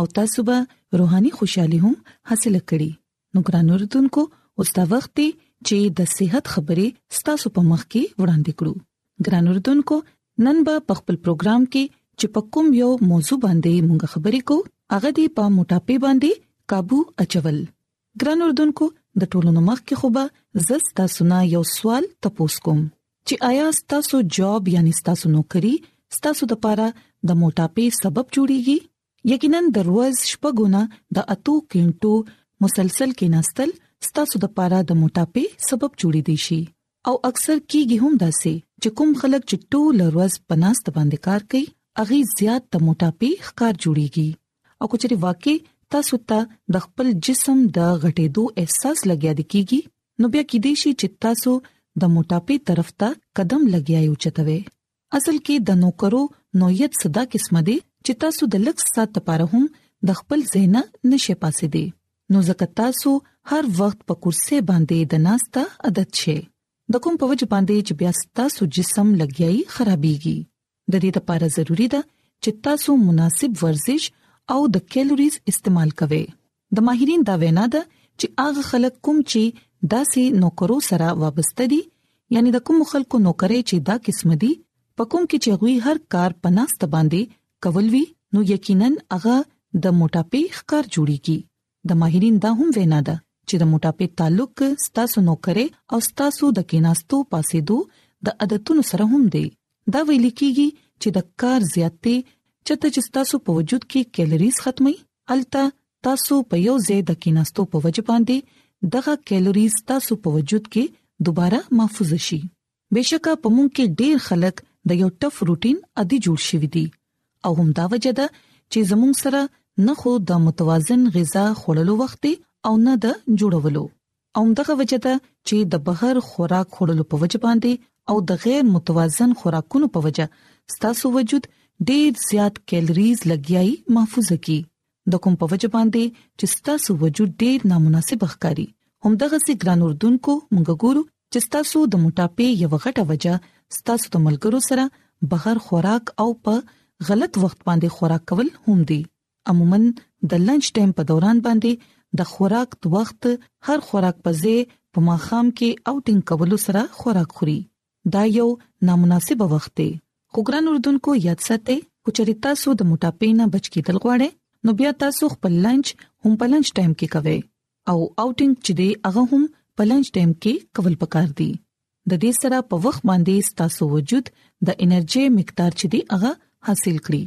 او تاسو به روحاني خوشحالي هم حاصل کړئ نو ګران اردوونکو اوس دا وخت دی چې د صحت خبرې ستاسو په مخ کې وړاندې کړو ګران اردوونکو نن به په خپل پروګرام کې چې په کوم یو موضوع باندې مونږ خبرې کوو هغه دی په موټاپې باندې काबू اچول ګران اردوونکو د ټولونو مخ کې خو به زه ستاسو نه یو سوال تپوس کوم چې آیا ستاسو جاب یعنی ستاسو نوکری ستاسو د پاره د موټاپې سبب جوړیږي یقینا د روز شپګونه د اتو کینټو مسلسل کې ناستل ستاسو د پاره د موټاپې سبب جوړې دي شي او اکثر کیږي هم داسې چې کوم خلک چې ټول روز پناست باندې کار کوي اغي زیات د موټاپې ښکار جوړيږي او کچري واقعي تاسو ته د خپل جسم د غټېدو احساس لګیا دی کیږي نو بیا کې دې شي چې تاسو د موټاپې طرف ته قدم لګیاي او چتوي اصل کې د نوکرو نوعیت صدا قسمه دي چې تاسو د لک سات لپاره هم د خپل زینا نشه پاسې دي نو زکه تاسو هر وخت په کرسي باندې د ناستا عادت شي د کوم په وجه باندې چې بیا تاسو جسم لګیاي خرابيږي د دې لپاره ضروری ده چې تاسو مناسب ورزش او د کیلوریز استعمال کوئ د ماهرین دا وینا ده چې هغه خلک کوم چې داسې نوکرو سره وابسته دي یعنی د کوم خلکو نوکرې چې دا قسم دي په کوم کې چې غوي هر کار پناست باندې کول وی نو یقینا هغه د موټاپې ښکار جوړیږي د ماهرین دا هم وینا ده چې د موټاپې تعلق ستاسو نوکرې او ستاسو د کیناستو پاسېدو د عادتونو سره هم دی دا ویل کیږي چې د کار زیاتې چته چې تاسو په وجود کې کیلریز ختمي الته تاسو په یو ځای د کیناستو په وجه باندې دغه کیلریز تاسو په وجود کې دوباره محفوظ شي بشکا په مونږ کې ډیر خلک د یو ټف روټین ادي جوړ شوی دی او هم دا وجه ده چې زموږ سره نه خو د متوازن غذا خوړلو وخت دی او نه د جوړولو او دغه وجه ده چې د بهر خوراک خوړلو په وجه باندې او د غیر متوازن خوراکونو په وجه ستاسو وجود ډیر زیات کیلریز لګیاي محفوظه کی د کوم په وجه باندې چې ستاسو وجود ډیر نامناسب ښکاری همدغه سي ګران اردوونکو مونږ ګورو چې تاسو د موټاپې یو غټه وجه تاسو د ملګرو سره بهر خوراک او په غلط وخت باندې خوراک کول هم دي عموما د لنچ ټایم په دوران باندې د خوراک د وخت هر خوراک په ځای په ماخام کې اوټینګ کول سره خوراک خوري دا یو نامناسب وخت دی خو ګران اردوونکو یاد ساتئ کچري تاسو د موټاپې نه بچ کیدل غواړئ نو بیا تاسو خپل لنچ هم په لنچ ټایم کې کوئ او اوټینګ چې دی هغه هم په لنچ ټایم کې کول پکار دي د دې سره په وخت باندې ستاسو وجود د انرژي مقدار چې دی هغه حاصل کړي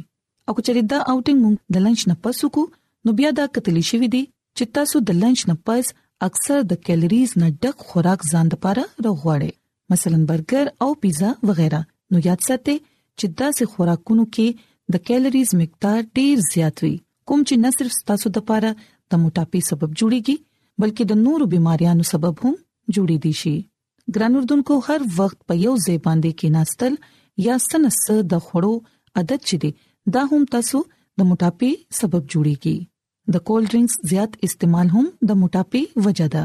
او کچري دا اوټینګ موږ د لنچ نه پس وکړو نو بیا دا کتلی شوې دي چې تاسو د لنچ نه پس اکثر د کیلریز نه ډک خوراک ځان لپاره راغواړي مثلا برګر او پیزا وغیرہ نو یاد ساتئ چې دا سه خوراکونو کې د کیلریز مقدار ډیر زیات وي کوم چې نه صرف تاسو د پاره د موټاپي سبب جوړيږي بلکې د نورو بيماريانو سبب هم جوړي دي شي ګران اردوونکو هر وخت په یو ځای باندې کې ناستل یا سنس د خړو عادت چي دي دا هم تاسو د موټاپي سبب جوړيږي د کول ډرینګز زیات استعمال هم د موټاپي وجہ ده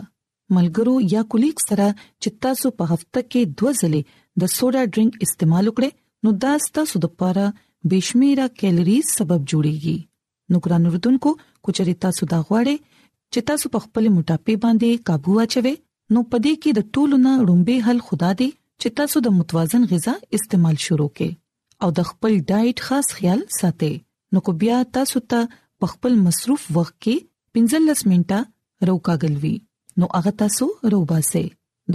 ملګرو یا کولیګ سره چې تاسو په هفته کې دوه ځلې د سوډا ډرینګ استعمال وکړئ نو دا ستاسو د پاره بشمیره کیلری سبب جوړیږي نو ګران اردوونکو کوچري تاسو دا غواړئ چې تاسو په خپل موټاپې باندې काबू اچوي نو پدې کې د ټولو نه رومبه حل خدا دی چې تاسو د متوازن غذا استعمال شروع کړئ او د خپل ډایټ خاص خیال ساتئ نو کو بیا تاسو ته په خپل مصروف وخت کې 15 منټه روکاګل وی نو هغه تاسو روباسه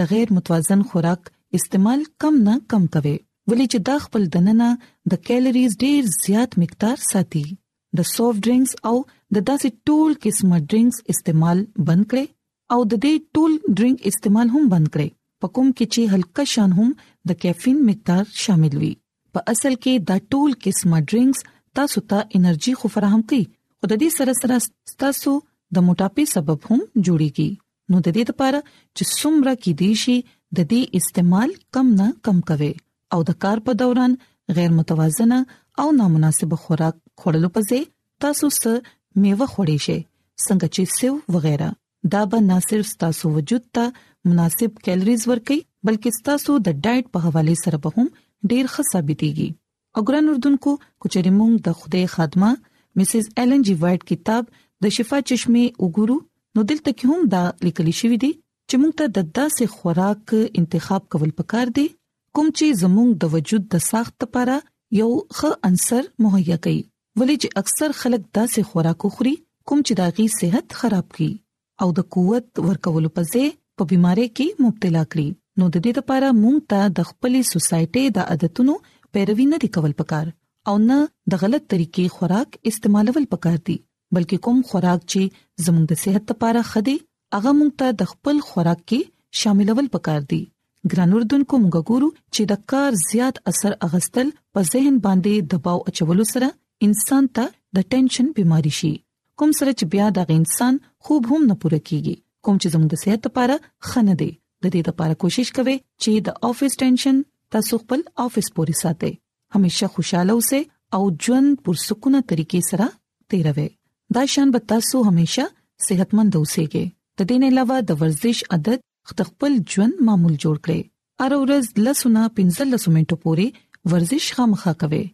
د غیر متوازن خوراک استعمال کم نه کم کوي ولې چې دا خپل دننه د کیلریز ډیر زیات مقدار ساتي د سافټ ډرینګز او د داسې ټول قسمه ډرینګز استعمال بند کړئ او د دې ټول ډرینګ استعمال هم بند کړئ په کوم کې چې هلکه شان هم د کیفین مقدار شامل وي په اصل کې دا ټول قسمه ډرینګز تاسو ته انرژي خو فراهم کوي خو د دې سره سره تاسو د موټاپې سبب هم جوړيږي نو د دې لپاره چې څومره کې دي شي د دې استعمال کم نه کم کوي او د کار په دوران غیر متوازنه او نامناسب خوراک خورلو په ځای تاسو سره میوه خوري شي څنګه چې سیو وغیرہ دا به نه صرف تاسو وجود ته مناسب کیلریز ورکړي بلکې تاسو د ډایټ په حواله سره به هم ډیر ښه ثابتيږي او ګران اردوونکو کچري مونږ د خوده خادمه مسز ایلن جی وایټ کتاب د شفا چشمه وګورو نو دلته کې هم دا لیکل شوی دی چې مونږ ته د داسې خوراک انتخاب کول پکار دی کوم چې زموږ د وجود د ساخت لپاره یو ښه عنصر مهیا کوي ولې چې اکثر خلک داسې خوراک خوري کوم چې داغي صحت خراب کړي او د قوت ورکولو په ځای په بيمارۍ کې مبتلا کړي نو د دې لپاره مونږ ته د خپلې سوسايټي د عادتونو پیروي نه کول پکار او نه د غلط طریقې خوراک استعمالول پکار دي بلکې کوم خوراک چې زموږ د صحت لپاره خدي هغه مونږ ته د خپل خوراک کې شاملول پکار دي ګران اردوونکو موږ ګورو چې د کار زیات اثر اغستل په ذهن باندې دباو اچولو سره انسان ته د ټینشن بيماري شي کوم سره چې بیا د انسان خوب هم نه پوره کیږي کوم چې زموږ د صحت لپاره خنه دی د دې لپاره کوشش کوي چې د افیس ټینشن تاسو خپل افیس پورې ساتي همیشه خوشاله اوسئ او ژوند پر سکونه طریقې سره تیروي دا شان به تاسو همیشه صحتمند اوسئ د دې نه علاوه د ورزش عادت خپل ژوند معمول جوړ کړئ اره ورځ لسونه 15 منټو پورې ورزش خامخا کوي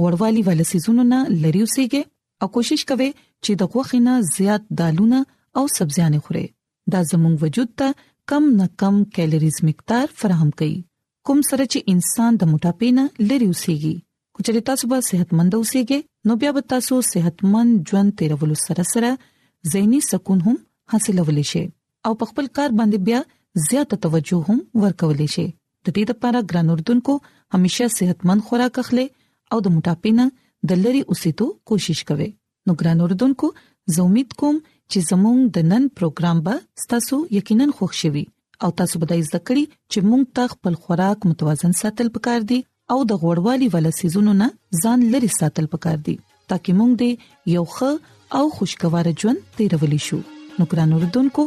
غوړوالي والي سيزونو نه لري اوسيږي او کوشش کوي چې د غوښې نه زیات دالونه او سبزيانې خوري دا زموږ وجود ته کم نه کم کیلریز مقدار فراهم کوي کوم سره چې انسان د موټاپې نه لري اوسيږي کچري تاسو به صحتمند اوسئ نو بیا به تاسو صحتمند ژوند تیرولو سره سره زهني سکون هم حاصلولی شئ او په خپل کار باندې بیا زیاته توجه هم ورکولی شئ د دې لپاره ګران اردوونکو همیشه صحتمند خوراک اخلي او د موټاپې نه د لری اوسېدو کوشش کوي نو ګران اوردونکو زه امید کوم چې زموږ د نن پروګرام به تاسو یقینا خوښ شي او تاسو به د زده کړې چې موږ ته خپل خوراک متوازن ساتل پکار دي او د غوړوالي ولا سيزونو نه ځان لري ساتل پکار دي ترڅو موږ دې یو ښه او خوشگوار ژوند تیرول شو نو ګران اوردونکو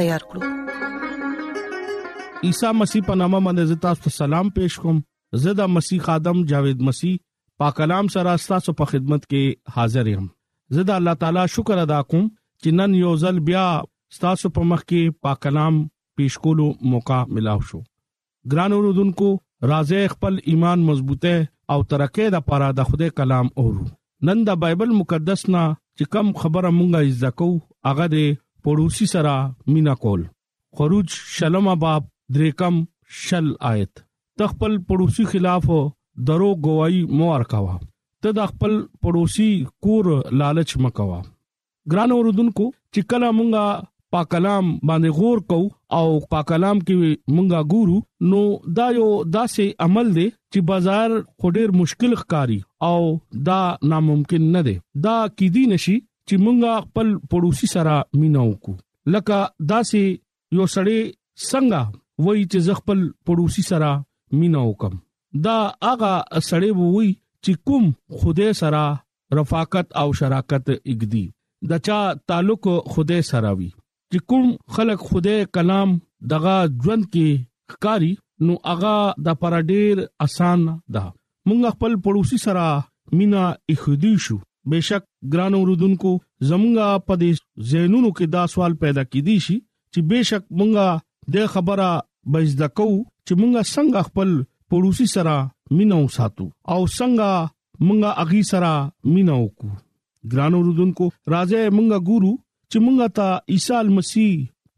تیار کړو عیسی مسیح په نامه باندې تاسو ته سلام پېښ کوم زه د مسیح خادم جاوید مسیح پاک کلام سره تاسو په خدمت کې حاضر یم زه د الله تعالی شکر ادا کوم چې نن یو ځل بیا تاسو په مخ کې پاک کلام پېښ کولو موقع ملاو شو ګرانو اورودونکو راځئ خپل ایمان مضبوطه او ترقۍ د پاره د خدای کلام اورو نن د بایبل مقدس نه چې کم خبره مونږه زده کو هغه د پړوسی سره مینا کول خروج شلم باب دریکم شل آیت تخپل پړوسی خلاف درو گواہی مو ورکاوه ته د خپل پړوسی کور لالچ مکوا ګران اوردونکو چې کله مونږه پاک کلام باندې غور کو او پاک کلام کې مونږه ګورو نو دا یو داسې عمل دی چې بازار خډیر مشکل ښکاری او دا ناممکن نه دی دا کیدی نشي چې مونږه خپل پړوسی سره مینا وکړو لکه داسې یو سړی څنګه وای چې ز خپل پړوسی سره مینا وکم دا هغه سړی وای چې کوم خوده سره رفاقت او شراکت اګدي د چا تعلق خوده سره وي چې کوم خلق خوده کلام دغه ژوند کې ښکاری نو هغه د پر ډیر اسان ده مونږ خپل پړوسی سره مینا اخدی شو بشک ګران اوردونکو زمونږه په دې زینونو کې دا سوال پیدا کیدی شي چې بشک مونږه د خبره بزده کو چې مونږه څنګه خپل پړوسی سره مینا وساتو او څنګه مونږه اغي سره مینا وکړو ګران اوردونکو راځي مونږه ګورو چې مونږه ته عیسی مسیح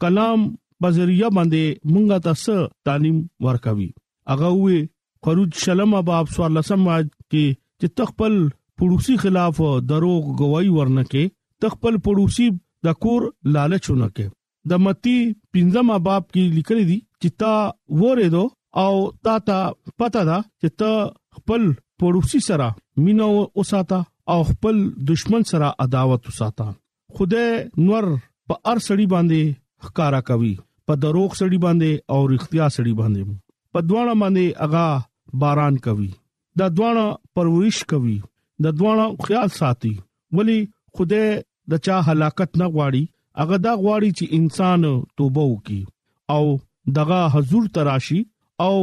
کلام په ذریعہ باندې مونږه ته څه تعلیم ورکوي هغه وې خروج شلم باب سوار لسم آیت کې چې تخپل پړوسی خلاف دروغ گواہی ورنکې تخپل پړوسی د کور لالچ ونکې د متی پنځم باب کې لیکل دي چې تا وره دو او تا ته پته ده چې ته خپل پړوسی سره مينو اوساته او خپل دشمن سره عداوت اوساته خدای نور په ار سړی باندې ښکارا کوي په دروغ سړی باندې او رښتیا سړی باندې په دواړه باندې اغا باران کوي دا دواړه پرورش کوي دا دواړه خیال ساتي ولی خدای د چا هلاکت نه غواړي هغه دا غواړي چې انسان توبه وکي او دغه حضور تراشي او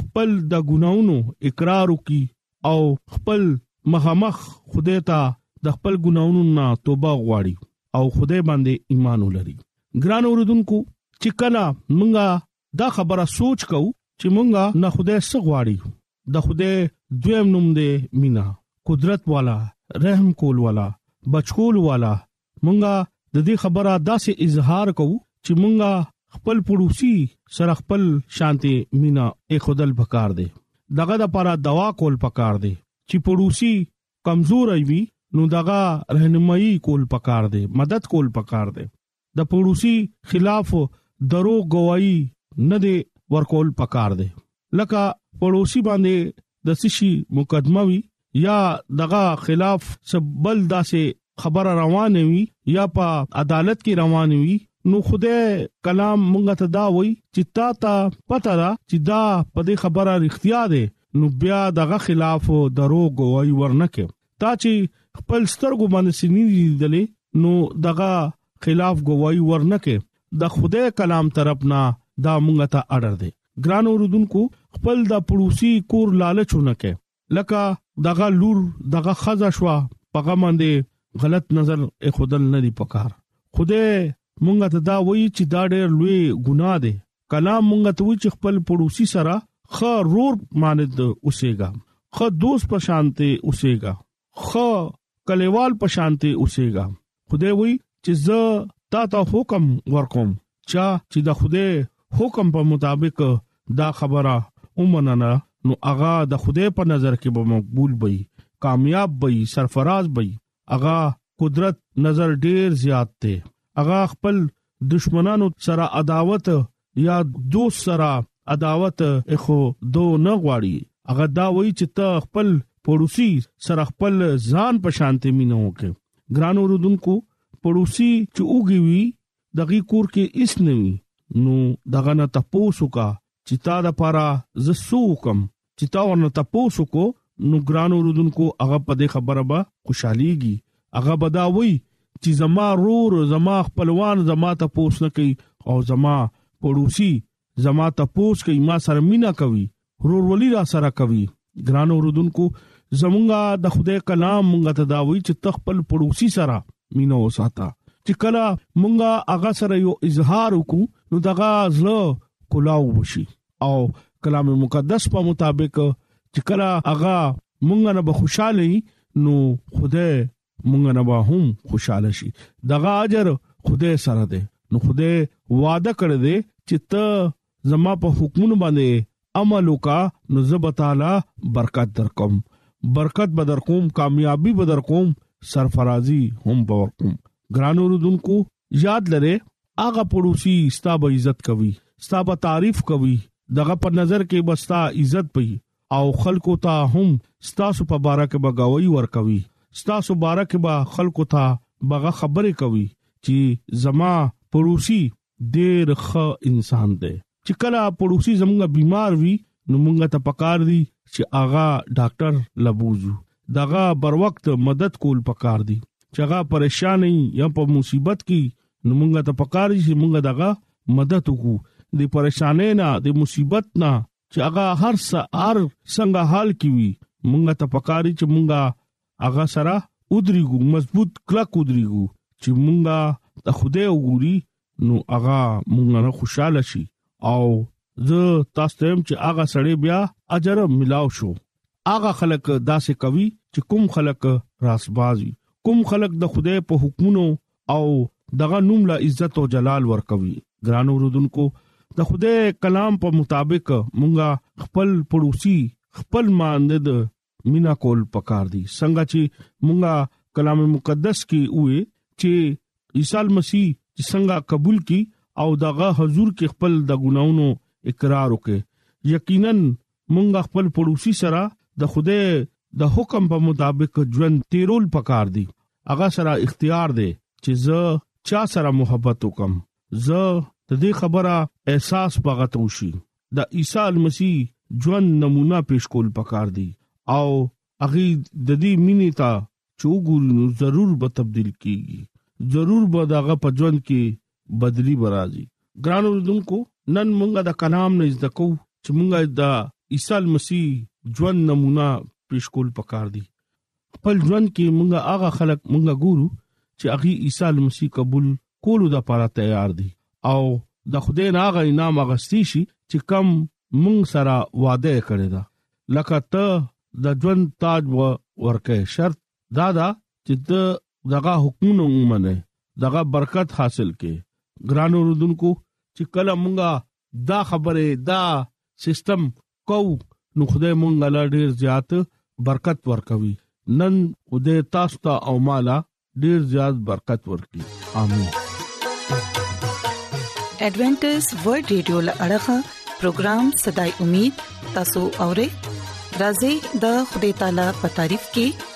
خپل د ګناونو اقرار وکي او خپل مخامخ خدای ته د خپل ګناونو نه توبه غواړي او خدای باندې ایمان ولري ګران اوردونکو چې کله مونږه دا خبره سوچ کو چې مونږه نه خدای څه غواړي د خدای دویم نوم دی مینا قدرت والا رحم کول والا بچکول والا مونږه د دې خبره داسې اظهار کوو چې مونږه خپل پړوسی سره خپل شانتي مینا ای خودل پکار دی دغه د لپاره دوا کول پکار دی چې پړوسی کمزور وي نو دغه رهنمایي کول پکار دی مدد کول پکار دی د پړوسی خلاف درو گواہی نه دی ورکول پکار دی لکه پړوسی باندې د سشي مقدمه وي یا دغه خلاف سبل داسې خبره روانه وي یا په عدالت کې روانه وي نو خدای کلام مونږ ته دا وای چې تا ته پته ده چې دا په دې خبره اړتیا ده نو بیا دغه خلاف درو غوي ورنکه تا چې خپل سترګو باندې سنې لیدلې نو دغه خلاف غوي ورنکه د خدای کلام طرف نه دا مونږ ته اړه ده ګران اوردونکو خپل د پړوسی کور لالچونه کې لکه دغه لور دغه خزه شو په غم باندې غلط نظر خودل نه دی پکار خوده مونږ ته دا وایي چې دا ډېر لوی ګناه دی کله مونږ ته وایي چې خپل پړوسی سره خ رور مانند اوسېګا خ دوست په شانته اوسېګا خ کلیوال په شانته اوسېګا خدای وای چې زه تا ته حکم ورکوم چا چې د خدای حکم په مطابق دا خبره ومننه نو هغه د خدای په نظر کې به مقبول وي کامیاب وي سرفراز وي هغه قدرت نظر ډیر زیات دی هغه خپل دشمنانو سره عداوت یا دو سره عداوت اخو دو نه غواړي هغه دا وایي چې ته خپل پړوسی سره خپل ځان په شانته مينو کې ګران اوردونکو پړوسی چې اوږي وي دغه کور کې اس نه وي نو دغه نه تاسو کا چې تا د پاره زسو کم چې تا ورنه تاسو کو نو ګران اوردونکو هغه په دې خبره به خوشحاليږي هغه بداوي چې زما رور زما خپلوان زما ته پوس نه کوي او زما پړوسی زما ته پوس کوي ما سره مینا کوي رور ولی را سره کوي ګران اوردونکو زمونږه د خدای کلام مونږ ته دا وی چې تخپل پړوسی سره مینا وساته چې کله مونږه هغه سره یو اظهار وکړو نو دغه زړه کلاو وشي او کلام مقدس په مطابق چې کله هغه مونږ نه به خوشاله نو خدای مونږ نه به هم خوشاله شي دغه اجر خدای سره دی نو خدای وعده کړی دی چې ته زما په حکمونو باندې عمل وکا نو زب تعالی برکت درکوم برکت بدر کوم کامیابی بدر کوم سرفرازي هم باور کوم ګران اوردونکو یاد لره هغه پړوسی ستا به عزت کوي ستا به تعریف کوي دغه په نظر کې بستا عزت پي او خلکو ته هم ستاسو په باره کې بغاوي ورکوي ستاسو باره کې به خلکو ته بغه خبرې کوي چې زما پړوسی ډېر ښه انسان دی چې کله پړوسی زمونږ بیمار وي نو مونږ ته پکار دي چې اغا ډاکټر لبوزو دغه بر وخت مدد کول پکار دي چې هغه پریشان یا په مصیبت کې نو مونږه ته پکاري چې مونږه دغه مدد وکړو د پریشانې نه د مصیبت نه چې هغه هر سار څنګه حال کیوي مونږه ته پکاري چې مونږه هغه سره ودرېګو مضبوط کلک ودرېګو چې مونږه ته خوده وګوري نو هغه مونږه نه خوشاله شي او زه تاسو ته هم چې هغه سړی بیا اجر ملاو شو هغه خلک داسې کوي چې کوم خلک راسبازي کوم خلک د خوده په حکمونو او دغه نوم لا عزت او جلال ورکوي ګرانو رودونکو د خوده کلام په مطابق مونږه خپل پړوسی خپل ماند مینا کول پکار دي څنګه چې مونږه کلام مقدس کې وې چې عیسی مسیح چې څنګه قبول کی او دغه حضور کې خپل د ګناونو اقرار وکړي یقینا مونږ خپل پړوسی سره د خوده د حکم په مطابق ژوند تیرول پکار دي اغه سره اختیار دی چې زه چا سره محبت وکم زه د دې خبره احساس پغتو شي د عیسی مسیح ژوند نمونه پیش کول پکار دي او اغي د دې مینې ته چوغوري نو ضرور به تبديل کیږي ضرور به دغه په ژوند کې بدلی برازي ګران اوردونکو نن مونږه د کلام نه زده کو چې مونږه د عیسی مسیح ژوند نمونه پیش کول پکار دي خپل ژوند کې موږ هغه خلک موږ ګورو چې هغه عیسی مسیح قبول کولو د لپاره تیار دي او د خدای نه هغه انعام غستی شي چې کم موږ سره وعده کړی دا لکه ته د ژوند تاج و ورکه شرط دا دا چې ته دغه حکمونه ومنه دغه برکت حاصل کې ګران اوردونکو چې کله مونږه دا خبره دا سیستم کوو نو خدای مونږ لا ډیر زیات برکت ورکوي نن خدای تاسو ته او مالا ډیر زیات برکت ورکړي امين ایڈونچر ورلد رادیو لړغا پروگرام صداي امید تاسو اورئ راځي د خدای تعالی په تعریف کې